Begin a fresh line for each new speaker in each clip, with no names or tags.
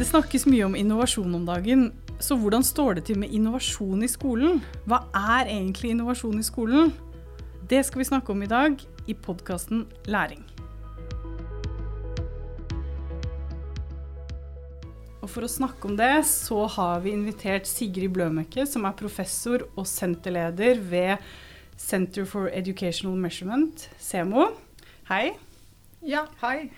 Det snakkes mye om innovasjon om dagen, så hvordan står det til med innovasjon i skolen? Hva er egentlig innovasjon i skolen? Det skal vi snakke om i dag i podkasten Læring. Og For å snakke om det, så har vi invitert Sigrid Blømøkke, som er professor og senterleder ved Center for Educational Measurement, SEMO. Hei.
Ja, hei.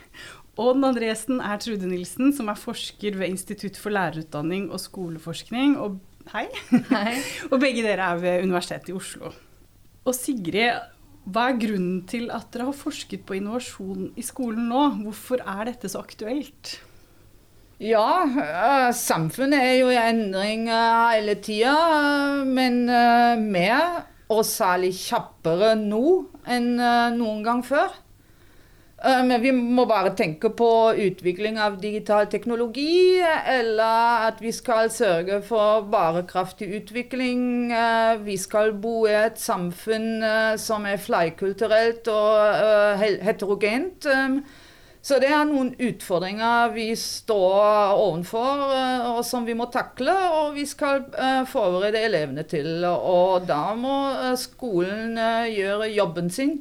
Og den andre gjesten er Trude Nilsen, som er forsker ved Institutt for lærerutdanning og skoleforskning. Og hei.
Hei.
og begge dere er ved Universitetet i Oslo. Og Sigrid, hva er grunnen til at dere har forsket på innovasjon i skolen nå? Hvorfor er dette så aktuelt?
Ja, øh, samfunnet er jo i endring hele tida, øh, men øh, mer, og særlig kjappere nå enn noen gang før. Men vi må bare tenke på utvikling av digital teknologi, eller at vi skal sørge for bærekraftig utvikling. Øh, Vi skal bo i et samfunn øh, som er flerkulturelt og heterogent. Um, Så det er noen utfordringer vi står overfor, eh, og som vi må takle. Og vi skal eh, forberede elevene til. Og da må eh, skolen eh, gjøre jobben sin.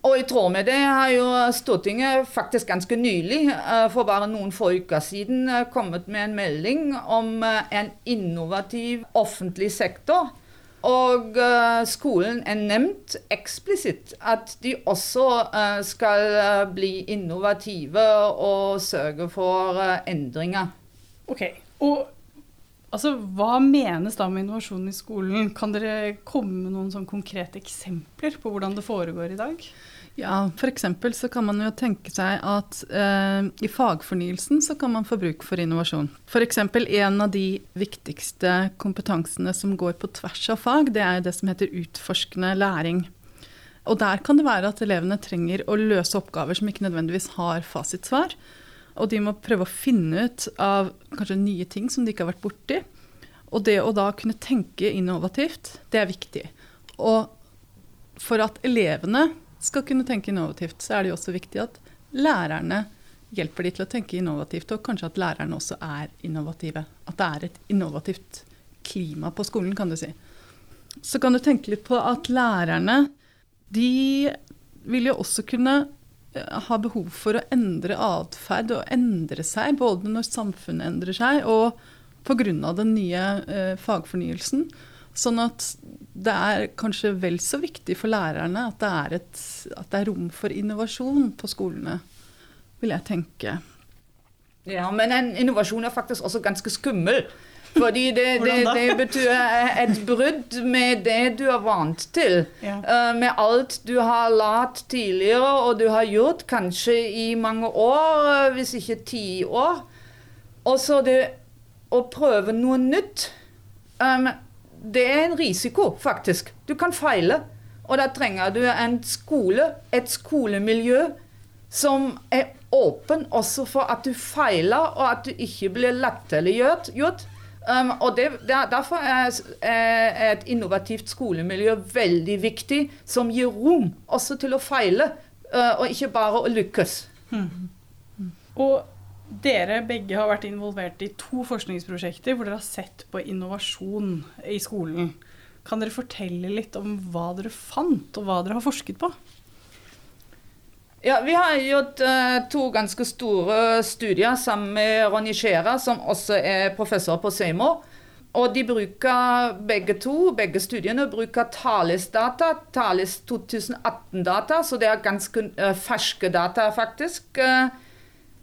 Og i tråd med det har jo Stortinget faktisk ganske nylig, eh, for bare noen få uker siden, eh, kommet med en melding om eh, en innovativ offentlig sektor. Og skolen er nevnt eksplisitt at de også skal bli innovative og sørge for endringer.
Ok, og altså, hva menes da med innovasjon i skolen? Kan dere komme med noen sånn konkrete eksempler på hvordan det foregår i dag?
Ja, F.eks. så kan man jo tenke seg at eh, i fagfornyelsen så kan man få bruk for innovasjon. F.eks. en av de viktigste kompetansene som går på tvers av fag, det er det som heter utforskende læring. Og der kan det være at elevene trenger å løse oppgaver som ikke nødvendigvis har fasitsvar. Og de må prøve å finne ut av kanskje nye ting som de ikke har vært borti. Og det å da kunne tenke innovativt, det er viktig. Og for at elevene skal kunne tenke innovativt, så er det jo også viktig at lærerne hjelper de til å tenke innovativt, og kanskje at lærerne også er innovative. At det er et innovativt klima på skolen, kan du si. Så kan du tenke litt på at lærerne, de vil jo også kunne eh, ha behov for å endre atferd og endre seg, både når samfunnet endrer seg og pga. den nye eh, fagfornyelsen. Sånn at det er kanskje vel så viktig for lærerne at det er, et, at det er rom for innovasjon på skolene, vil jeg tenke.
Ja, Men en innovasjon er faktisk også ganske skummel. Fordi det, det, det betyr et brudd med det du er vant til.
Ja.
Eh, med alt du har lært tidligere, og du har gjort kanskje i mange år, hvis ikke ti år. Og så det å prøve noe nytt um, Det er en risiko, faktisk. Du kan feile. Og da trenger du en skole, et skolemiljø, som er åpen også for at du feiler, og at du ikke blir latterliggjort. gjort. Um, og det, der, Derfor er, er et innovativt skolemiljø veldig viktig, som gir rom også til å feile, uh, og ikke bare å lykkes.
Og dere begge har vært involvert i to forskningsprosjekter hvor dere har sett på innovasjon i skolen. Kan dere fortelle litt om hva dere fant, og hva dere har forsket på?
Ja, Vi har gjort eh, to ganske store studier sammen med Ronny Skjæra, som også er professor på Seimo. Og de bruker begge to, begge studiene bruker Thales-data, Thales 2018-data, så det er ganske eh, ferske data, faktisk. Eh,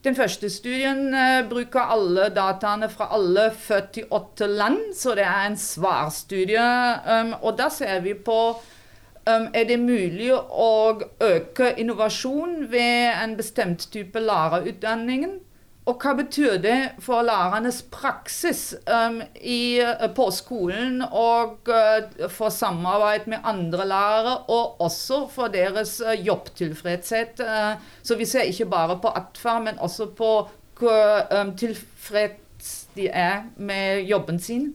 den første studien eh, bruker alle dataene fra alle 48 land, så det er en svarstudie. Um, og da ser vi på um, er det mulig å øke innovasjon ved en bestemt type lærerutdanning. Og hva betyr det for lærernes praksis um, i, på skolen og uh, for samarbeid med andre lærere, og også for deres uh, jobbtilfredshet? Uh, så vi ser ikke bare på atferd, men også på hvor um, tilfreds de er med jobben sin.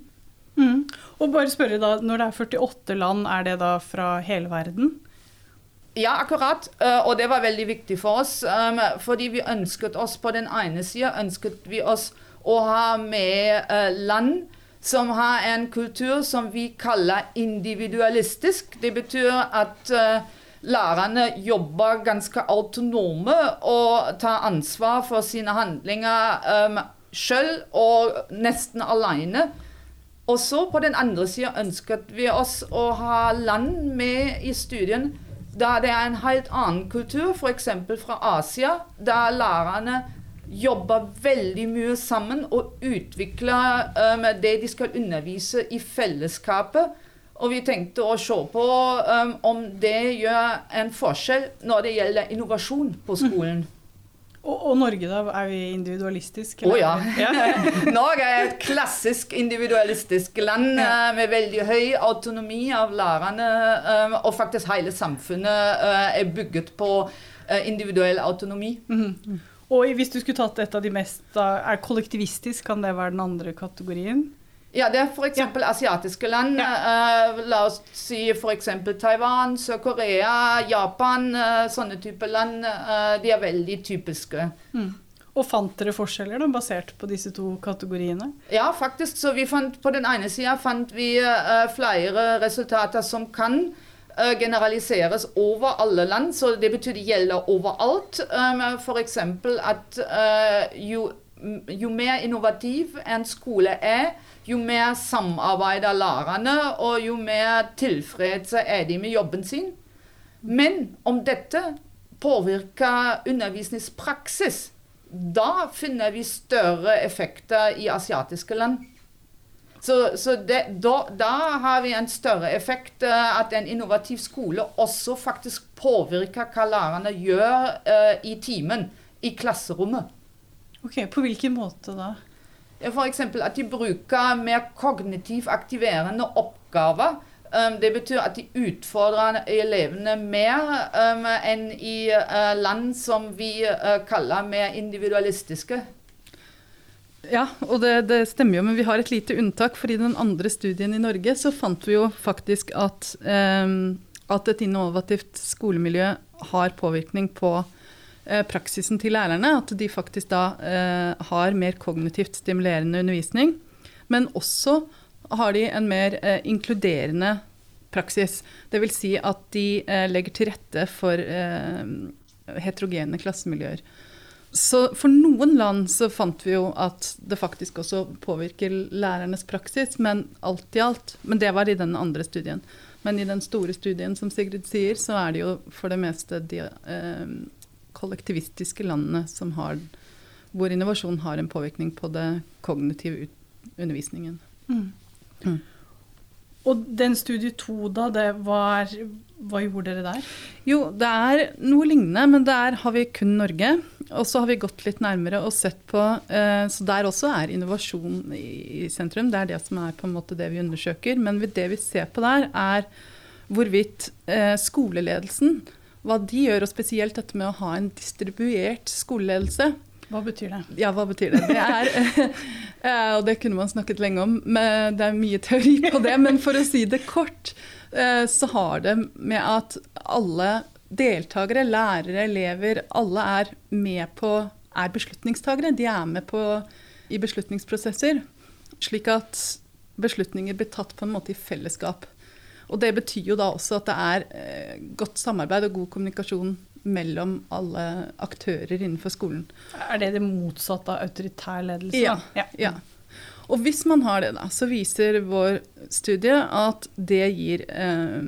Mm. Og bare spørre da, Når det er 48 land, er det da fra hele verden?
Ja, akkurat. Eh, Og det var veldig viktig for oss. um, Fordi vi ønsket oss på den ene sida ønsket vi oss å ha med eh, land som har en kultur som vi kaller individualistisk. Det betyr at uh, lærerne jobber ganske autonome og tar ansvar for sine handlinger um, sjøl og nesten alene. Og så på den andre sida ønsket vi oss å ha land med i studien da det er en helt annen kultur, f.eks. fra Asia, der lærerne jobber veldig mye sammen og utvikler um, det de skal undervise i fellesskapet. Og vi tenkte å se på um, om det gjør en forskjell når det gjelder innovasjon på skolen. Mm.
Og, og, Norge, da? Er vi individualistiske?
Å oh, ja. Norge er et klassisk individualistisk land ja. uh, med veldig høy autonomi av lærerne. Um, og faktisk hele samfunnet uh, er bygget på individuell autonomi. Mm -hmm.
Og hvis du skulle tatt et av de mest Er kollektivistisk, kan det være den andre kategorien?
Ja, det er f.eks. Ja. asiatiske land. Ja. Uh, la oss si f.eks. Taiwan, Sør-Korea, Japan. Uh, sånne typer land. Uh, de er veldig typiske. Mm.
Og fant dere forskjeller da, basert på disse to kategoriene?
Ja, faktisk. Så vi fant, på den ene sida fant vi flere resultater som kan generaliseres over alle land, så det betyr det gjelder overalt. Um, F.eks. at uh, jo, jo, mer innovativ en skole er, jo mer samarbeider lærerne, og jo mer tilfredse er de med jobben sin. Men om dette påvirker undervisningspraksis, da finner vi større effekter i asiatiske land. Så, så det, da, da, har vi en større effekt. Uh, at en innovativ skole også faktisk påvirker hva lærerne gjør uh, i timen, i klasserommet.
Ok, På hvilken måte da?
F.eks. at de bruker mer kognitivt aktiverende oppgaver. Um, det betyr at de utfordrer elevene mer um, enn i uh, land som vi kaller mer individualistiske.
Ja, og det, det, stemmer jo, men vi har et lite unntak. For i den andre studien i Norge så fant vi jo faktisk at, eh, at et innovativt skolemiljø har påvirkning på praksisen til lærerne. At de faktisk da eh, har mer kognitivt stimulerende undervisning. Men også har de en mer eh, inkluderende praksis. Dvs. Si at de eh, legger til rette for eh, heterogene klassemiljøer. Så for noen land så fant vi jo at det faktisk også påvirker lærernes praksis, men alt i alt. Men det var i den andre studien. Men i den store studien, som Sigrid sier, så er det jo for det meste de eh, kollektivistiske landene som har hvor innovasjon har en påvirkning på det kognitive undervisningen. Mm.
Mm. Og den studie to, da, det var Hva gjorde dere der?
Jo, det er noe lignende, men der har vi kun Norge. Og så har vi gått litt nærmere og sett på eh, Så der også er innovasjon i, i, sentrum. Det er det som er på en måte det vi undersøker. Men det vi ser på der, er hvorvidt eh, skoleledelsen Hva de gjør, og spesielt dette med å ha en distribuert skoleledelse.
Hva betyr det?
Ja, hva betyr det? Det er, eh, og det kunne man snakket lenge om, men det er mye teori på det. Men for å si det kort, eh, så har det med at alle deltakere, lærere, elever, alle er med på er beslutningstagere. De er med på i beslutningsprosesser. Slik at beslutninger blir tatt på en måte i fellesskap. Og det betyr jo da også at det er eh, godt samarbeid og god kommunikasjon mellom alle aktører innenfor skolen.
Er det det motsatte av autoritær ledelse?
Ja. ja. ja. Og hvis man har det, da, så viser vår studie at det gir eh,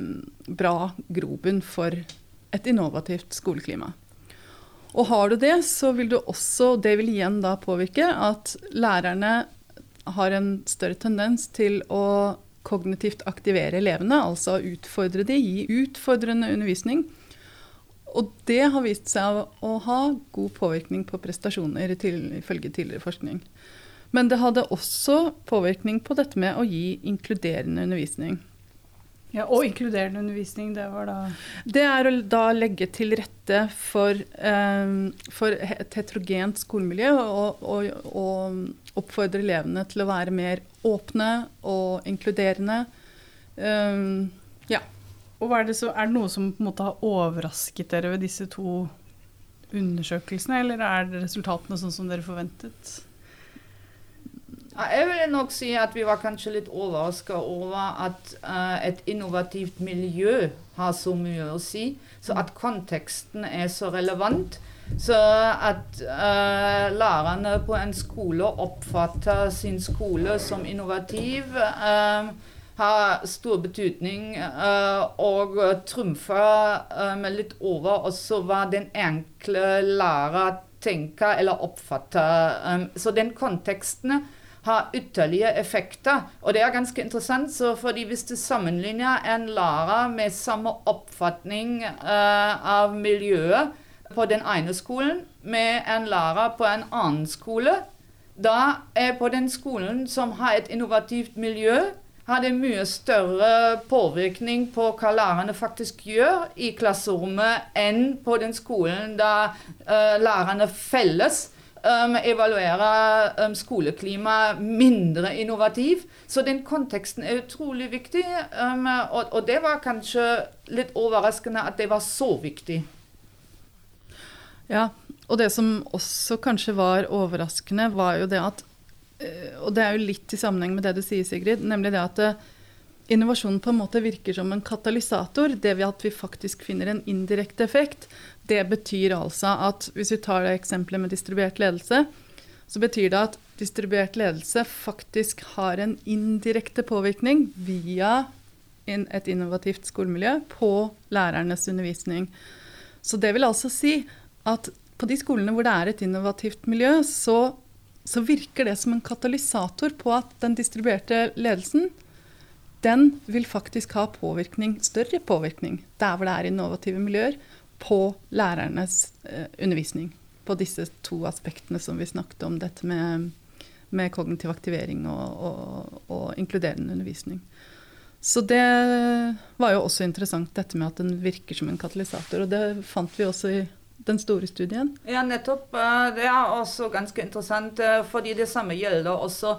bra grobunn for et innovativt skoleklima. Og har du det, så vil du også, det vil igjen da påvirke at lærerne har en større tendens til å kognitivt aktivere elevene, altså utfordre de, gi utfordrende undervisning. Og det har vist seg å ha god påvirkning på prestasjoner, ifølge tidligere forskning. Men det hadde også påvirkning på dette med å gi inkluderende undervisning.
Ja, Og inkluderende undervisning, det var da
Det er å da legge til rette for, um, for et heterogent skolemiljø og, og, og, oppfordre elevene til å være mer åpne og inkluderende. Um, ja.
Og er det, så, er det noe som på en måte har overrasket dere ved disse to undersøkelsene, eller er resultatene sånn som dere forventet?
Jeg vil nok si at vi var kanskje litt overraska over at uh, et innovativt miljø har så mye å si. Så at konteksten er så relevant. Så at uh, lærerne på en skole oppfatter sin skole som innovativ, uh, har stor betydning. og trumfer med litt over også hva den enkle lærer tenker eller oppfatter. Um, så den konteksten har ytterligere effekter. Og det er ganske interessant, så fordi hvis du sammenligner en lærer med samme oppfatning uh, av miljøet på den ene skolen med en lærer på en annen skole, da er på den skolen som har et innovativt miljø, har det mye større påvirkning på hva lærerne faktisk gjør i klasserommet, enn på den skolen der uh, lærerne felles um, evaluere um, skoleklima mindre innovativ. Så den konteksten er utrolig viktig. Um, og, og, det var kanskje litt overraskende at det var så viktig.
Ja, og det som også kanskje var overraskende, var jo det at eh, Og det er jo litt i sammenheng med det du sier, Sigrid, nemlig det at eh, innovasjonen på en måte virker som en katalysator. Det ved at vi faktisk finner en indirekte effekt. Det betyr altså at hvis vi tar det eksempelet med distribuert ledelse, så betyr det at distribuert ledelse faktisk har en indirekte påvirkning via et innovativt skolemiljø på lærernes undervisning. Så det vil altså si at på de skolene hvor det er et innovativt miljø, så, så virker det som en katalysator på at den distribuerte ledelsen den vil faktisk ha påvirkning, større påvirkning der hvor det er innovative miljøer, på lærernes eh, undervisning. På disse to aspektene som vi snakket om, dette med, med kognitiv aktivering og, og, og, inkluderende undervisning. Så det var jo også interessant, dette med at den virker som en katalysator. Og det fant vi også i den store studien.
Ja, nettopp. Eh, det er også ganske interessant, eh, fordi det samme gjelder også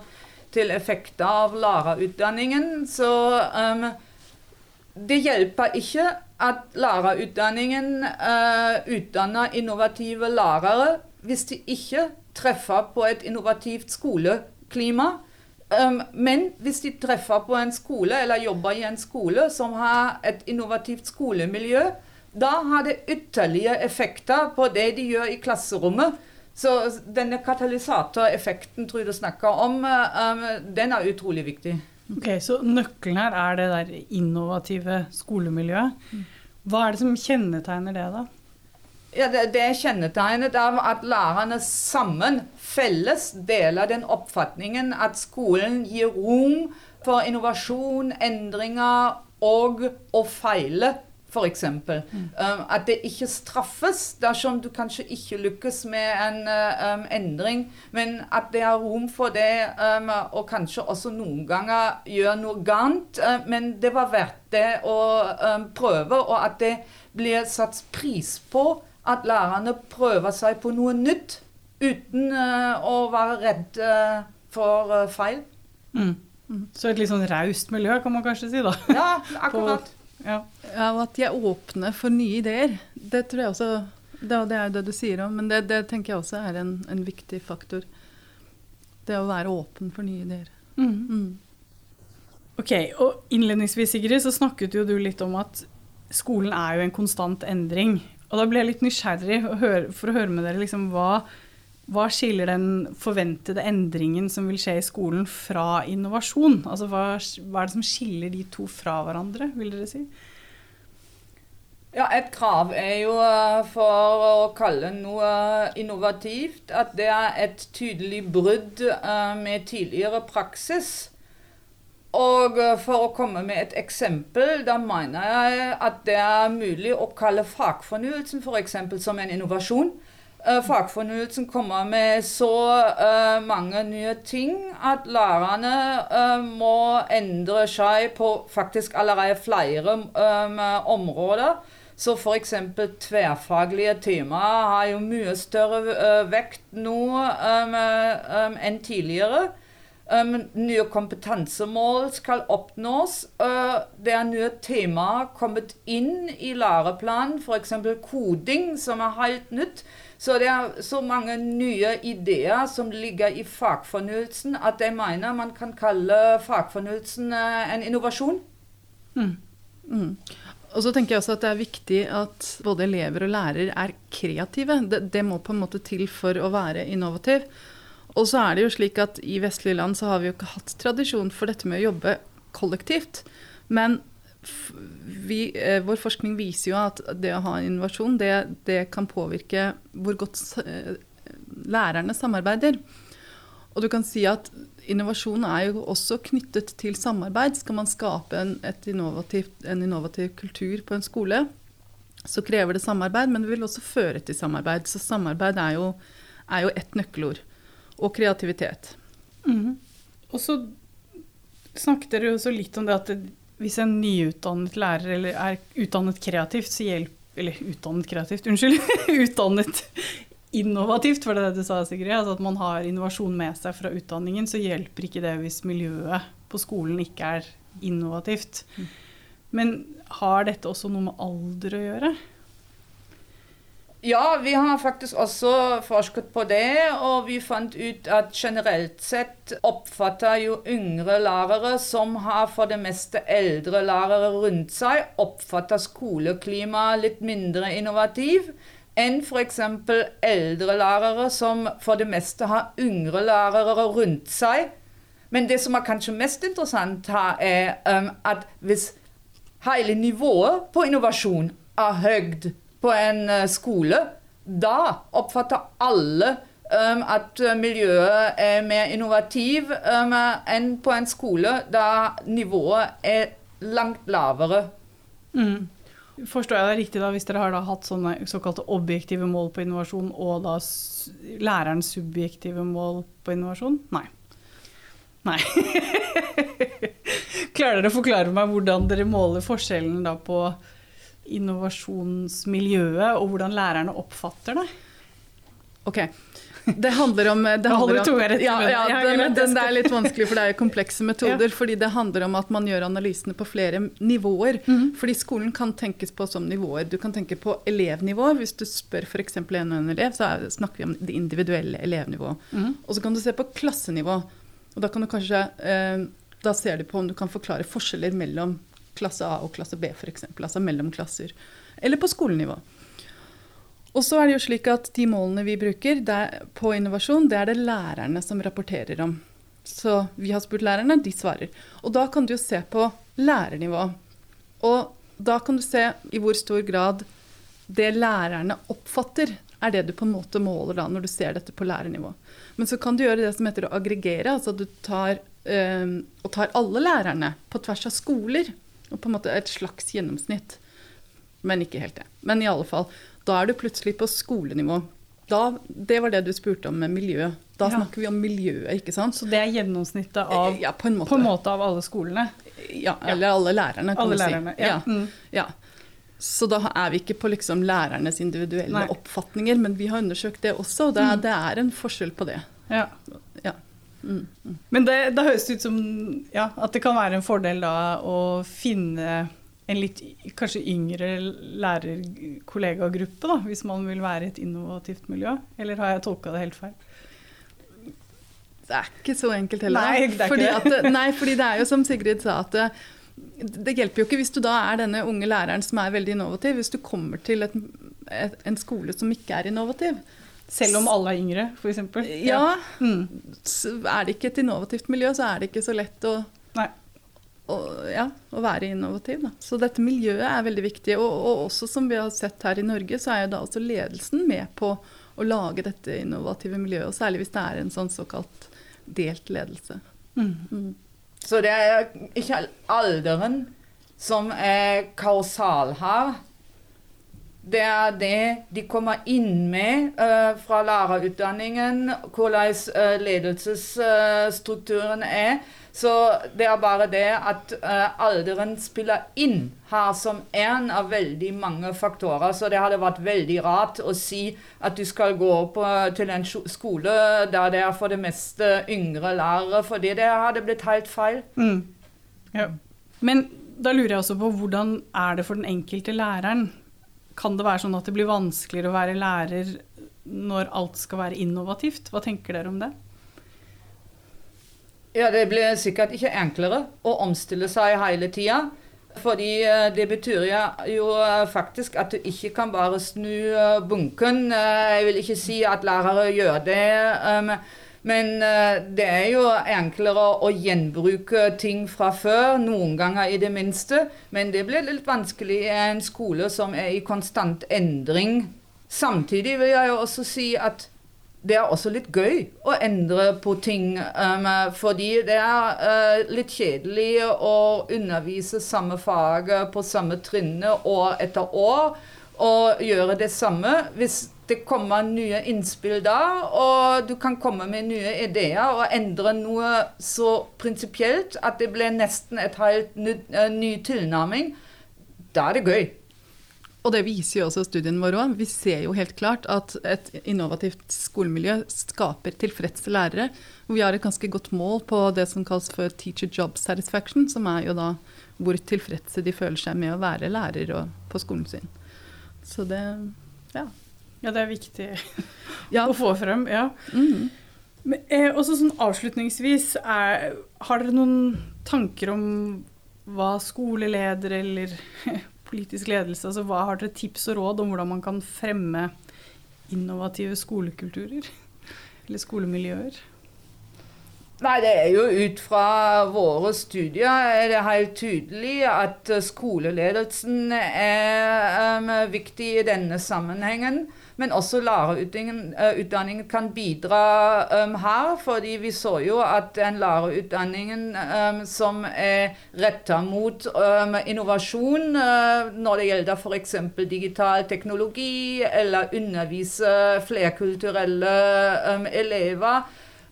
til effekter av lærerutdanningen. Så um, det hjelper ikke at lærerutdanningen uh, utdanner innovative lærere hvis de ikke treffer på et innovativt skoleklima. Um, men hvis de treffer på en skole eller jobber i en skole som har et innovativt skolemiljø, da har det ytterligere effekter på det de gjør i klasserommet. Så denne katalysatoreffekten tror jeg du snakker om, um, den er utrolig viktig.
Ok, Så nøkkelen her er det der innovative skolemiljøet. Hva er det som kjennetegner det, da?
Ja, det, det er kjennetegnet av at lærerne sammen, felles, deler den oppfatningen at skolen gir rom for innovasjon, endringer og å feile f.eks. Mm. Um, at det ikke straffes dersom du kanskje ikke lykkes med en um, endring, men at det er rom for det, um, og kanskje også noen ganger gjøre noe galt. Uh, men det var verdt det å um, prøve, og at det blir satt pris på at lærerne prøver seg på noe nytt uten uh, å være redd uh, for uh, feil.
Mm. Mm. Så et litt sånn raust miljø, kan man kanskje si, da.
Ja, akkurat.
Ja. ja. og at de er åpne for nye ideer. Det tror jeg også Det, det er jo det du sier om, men det, det tenker jeg også er en, en, viktig faktor. Det å være åpen for nye ideer. Mm. Mm.
Ok, og Innledningsvis Sigrid, så snakket jo du litt om at skolen er jo en konstant endring. Og da ble jeg litt nysgjerrig for å høre med dere liksom, hva hva skiller den forventede endringen som vil skje i skolen, fra innovasjon? Altså, hva, hva, er det som skiller de to fra hverandre, vil dere si?
Ja, Et krav er jo eh, for å kalle noe innovativt at det er et tydelig brudd eh, med tidligere praksis. Og eh, for å komme med et eksempel, da mener jeg at det er mulig å kalle fagfornyelsen f.eks. som en innovasjon. Uh, fagfornyelsen kommer med så uh, mange nye ting at lærerne uh, må endre seg på faktisk allerede flere um, områder. Så f.eks. tverrfaglige temaer har jo mye større vekt nå um, um, enn tidligere. Um, nye kompetansemål skal oppnås. Uh, det er nye temaer kommet inn i læreplanen, f.eks. koding, som er helt nytt. Så det er så mange nye ideer som ligger i fagfornyelsen, at jeg mener man kan kalle fagfornyelsen uh, en innovasjon.
Mm. Mm. Og så tenker jeg også at det er viktig at både elever og lærer er kreative. Det, det, må på en måte til for å være innovativ. Og så er det jo slik at i vestlige land så har vi jo ikke hatt tradisjon for dette med å jobbe kollektivt. Men vi, eh, vår forskning viser jo at det å ha innovasjon, det, det kan påvirke hvor godt eh, lærerne samarbeider. Og du kan si at innovasjon er jo også knyttet til samarbeid. Skal man skape en, en innovativ kultur på en skole, så krever det samarbeid, men det vil også føre til samarbeid. Så samarbeid er jo, er jo ett nøkkelord. Og kreativitet.
Mm. Og så snakket dere jo så litt om det at det, hvis en nyutdannet lærer eller er utdannet kreativt, så hjelper Eller utdannet kreativt, unnskyld. utdannet innovativt, for det er det du sa, Sigrid? Altså at man har innovasjon med seg fra utdanningen, så hjelper ikke det hvis miljøet på skolen ikke er innovativt. Mm. Men har dette også noe med alder å gjøre?
Ja, vi har faktisk også forsket på det, og vi fant ut at generelt sett oppfatter jo yngre lærere, som har for det meste eldre lærere rundt seg, oppfatter skoleklimaet litt mindre innovativ enn f.eks. eldre lærere som for det meste har yngre lærere rundt seg. Men det som er kanskje mest interessant her, er um, at hvis hele nivået på innovasjon er høyt på en uh, skole, da oppfatter alle um, at miljøet er mer innovativ um, enn på en skole da nivået er langt lavere.
Mm. Forstår jeg det riktig da, hvis dere har hatt såkalte objektive mål på innovasjon, og da lærerens subjektive mål på innovasjon? Nei. Nei. Klarer dere å forklare meg hvordan dere måler forskjellen på innovasjonsmiljøet, og hvordan lærerne oppfatter det?
Ok, det handler om, det handler om
ja,
ja, den, den, er litt vanskelig, for det er komplekse metoder. Fordi det handler om at man gjør analysene på flere nivåer. Mm. Fordi skolen kan tenkes på som nivåer. Du kan tenke på elevnivå. Hvis du spør f.eks. en elev, så er, snakker vi om det individuelle elevnivået. Mm. Og så kan du se på klassenivå. Og da kan du kanskje eh, da ser du på om du kan forklare forskjeller mellom klasse A og klasse B, f.eks. Altså mellom klasser. Eller på skolenivå. Og så er det jo slik at De målene vi bruker på innovasjon, det er det lærerne som rapporterer om. Så vi har spurt lærerne, de svarer. Og da kan du jo se på lærernivå. Og da kan du se i hvor stor grad det lærerne oppfatter, er det du på en måte måler da når du ser dette på lærernivå. Men så kan du gjøre det som heter å aggregere. altså du tar, øh, og tar alle lærerne på tvers av skoler. Og på en måte et slags gjennomsnitt. Men ikke helt det. Men i alle fall. Da er du plutselig på skolenivå. Da, det var det du spurte om med miljø. Da ja. snakker vi om miljøet, ikke sant.
Så det er gjennomsnittet av,
ja, på, en
på en måte av alle skolene?
Ja, eller alle lærerne, kan
alle
du
lærerne,
si. Ja. Mm. ja. Så da er vi ikke på liksom lærernes individuelle Nei. oppfatninger, men vi har undersøkt det også, og det, mm. det er en forskjell på det.
Ja. Ja. Mm. Mm. Men det, det høres ut som at det kan være en fordel da å finne en litt kanskje yngre lærerkollegagruppe, da, hvis man vil være i et innovativt miljø? Eller har jeg tolka det helt feil?
Det er ikke så enkelt heller.
Nei, det er
fordi,
ikke det.
At, nei, fordi det er jo som Sigrid sa, at det, det, hjelper jo ikke hvis du da er denne unge læreren som er veldig innovativ, hvis du kommer til et, et, en skole som ikke er innovativ.
Selv om alle er yngre, f.eks.?
Ja. ja. Mm. Er det ikke et innovativt miljø, så er det ikke så lett å å, ja, å være innovativ. Da. Så dette miljøet er veldig viktig. Og, og, også som vi har sett her i Norge, så er jo da også ledelsen med på å lage dette innovative miljøet. Og særlig hvis det er en sånn såkalt delt ledelse. Mm.
Mm. Så det er ikke alderen som er kausal her. Det er det de kommer inn med uh, fra lærerutdanningen, hvordan uh, ledelsesstrukturen uh, er. Så det er bare det at alderen spiller inn her som en av veldig mange faktorer. Så det hadde vært veldig rart å si at du skal gå på, til en skole der det er for det meste yngre lærere, fordi det hadde blitt helt feil.
Mm. Ja. Men da lurer jeg også på hvordan er det for den enkelte læreren? Kan det være sånn at det blir vanskeligere å være lærer når alt skal være innovativt? Hva tenker dere om det?
Ja, Det blir sikkert ikke enklere å omstille seg hele tida. Fordi eh, det betyr jo eh, faktisk at du ikke kan bare snu eh, bunken. Jeg vil ikke si at lærere gjør det. Men det er jo enklere å gjenbruke ting fra før, noen ganger i det minste. Men det blir litt vanskelig i en skole som er i konstant endring. Samtidig vil jeg jo også si at det er også litt gøy å endre på ting. Um, fordi det er uh, litt kjedelig å undervise samme fag på samme trinne år etter år. Og gjøre det samme. Hvis det kommer nye innspill da, og du kan komme med nye ideer og endre noe så prinsipielt at det blir nesten et helt ny, uh, ny tilnærming, da er det gøy.
Og det viser jo også studien vår òg. Vi ser jo helt klart at et innovativt skolemiljø skaper tilfredse lærere. Vi har et ganske godt mål på det som kalles for teacher job satisfaction, som er jo da hvor tilfredse de føler seg med å være lærer på skolen sin. Så det ja.
Ja, det er viktig ja. å få frem. Ja. Mm. Men, eh, også sånn avslutningsvis, er, har dere noen tanker om hva skoleleder eller politisk ledelse, altså hva har dere tips og råd om hvordan man kan fremme innovative skolekulturer? Eller skolemiljøer?
Nei, det er jo ut fra våre studier er det helt tydelig at skoleledelsen er um, viktig i denne sammenhengen. Men også lærerutdanningen eh, kan bidra um, her. fordi vi så jo at den lærerutdanningen um, som er retta mot um, innovasjon uh, når det gjelder f.eks. digital teknologi, eller undervise flerkulturelle elever,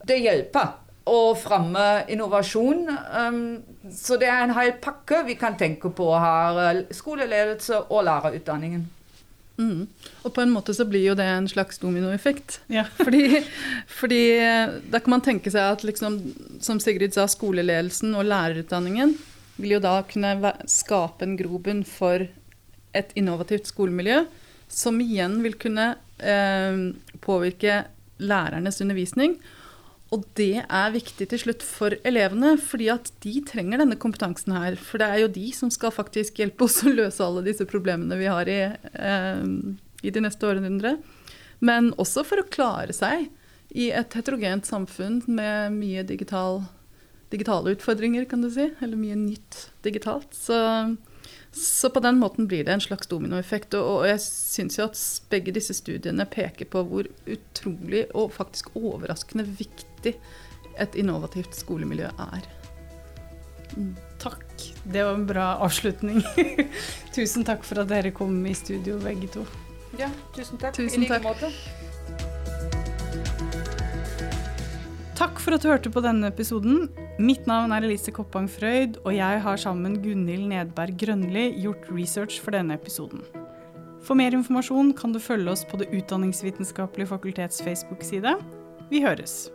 det hjelper å fremme innovasjon. så det er en hel pakke vi kan tenke på her. Skoleledelse og lærerutdanningen.
Mm. Og på en måte så blir jo det en slags dominoeffekt.
Ja.
fordi, fordi, eh, da kan man tenke seg at liksom, som Sigrid sa, skoleledelsen og lærerutdanningen vil jo da kunne skape en grobunn for et innovativt skolemiljø, som igjen vil kunne eh, påvirke lærernes undervisning. Og det er viktig til slutt for elevene, fordi at de trenger denne kompetansen her. For det er jo de som skal faktisk hjelpe oss å løse alle disse problemene vi har i, eh, i de neste århundre. Men også for å klare seg i et heterogent samfunn med mye digital, digitale utfordringer, kan du si. Eller mye nytt digitalt. Så så på den måten blir det en slags dominoeffekt. Og, og jeg syns jo at begge disse studiene peker på hvor utrolig og faktisk overraskende viktig et innovativt skolemiljø er.
Mm. Takk. Det var en bra avslutning. tusen takk for at dere kom i studio, begge to.
Ja, tusen takk.
Tusen I like måte.
Takk for at du hørte på denne episoden. Mitt navn er Elise Koppang Frøyd, og jeg har sammen Gunhild Nedberg Grønli gjort research for denne episoden. For mer informasjon kan du følge oss på Det utdanningsvitenskapelige fakultets Facebook-side. Vi høres!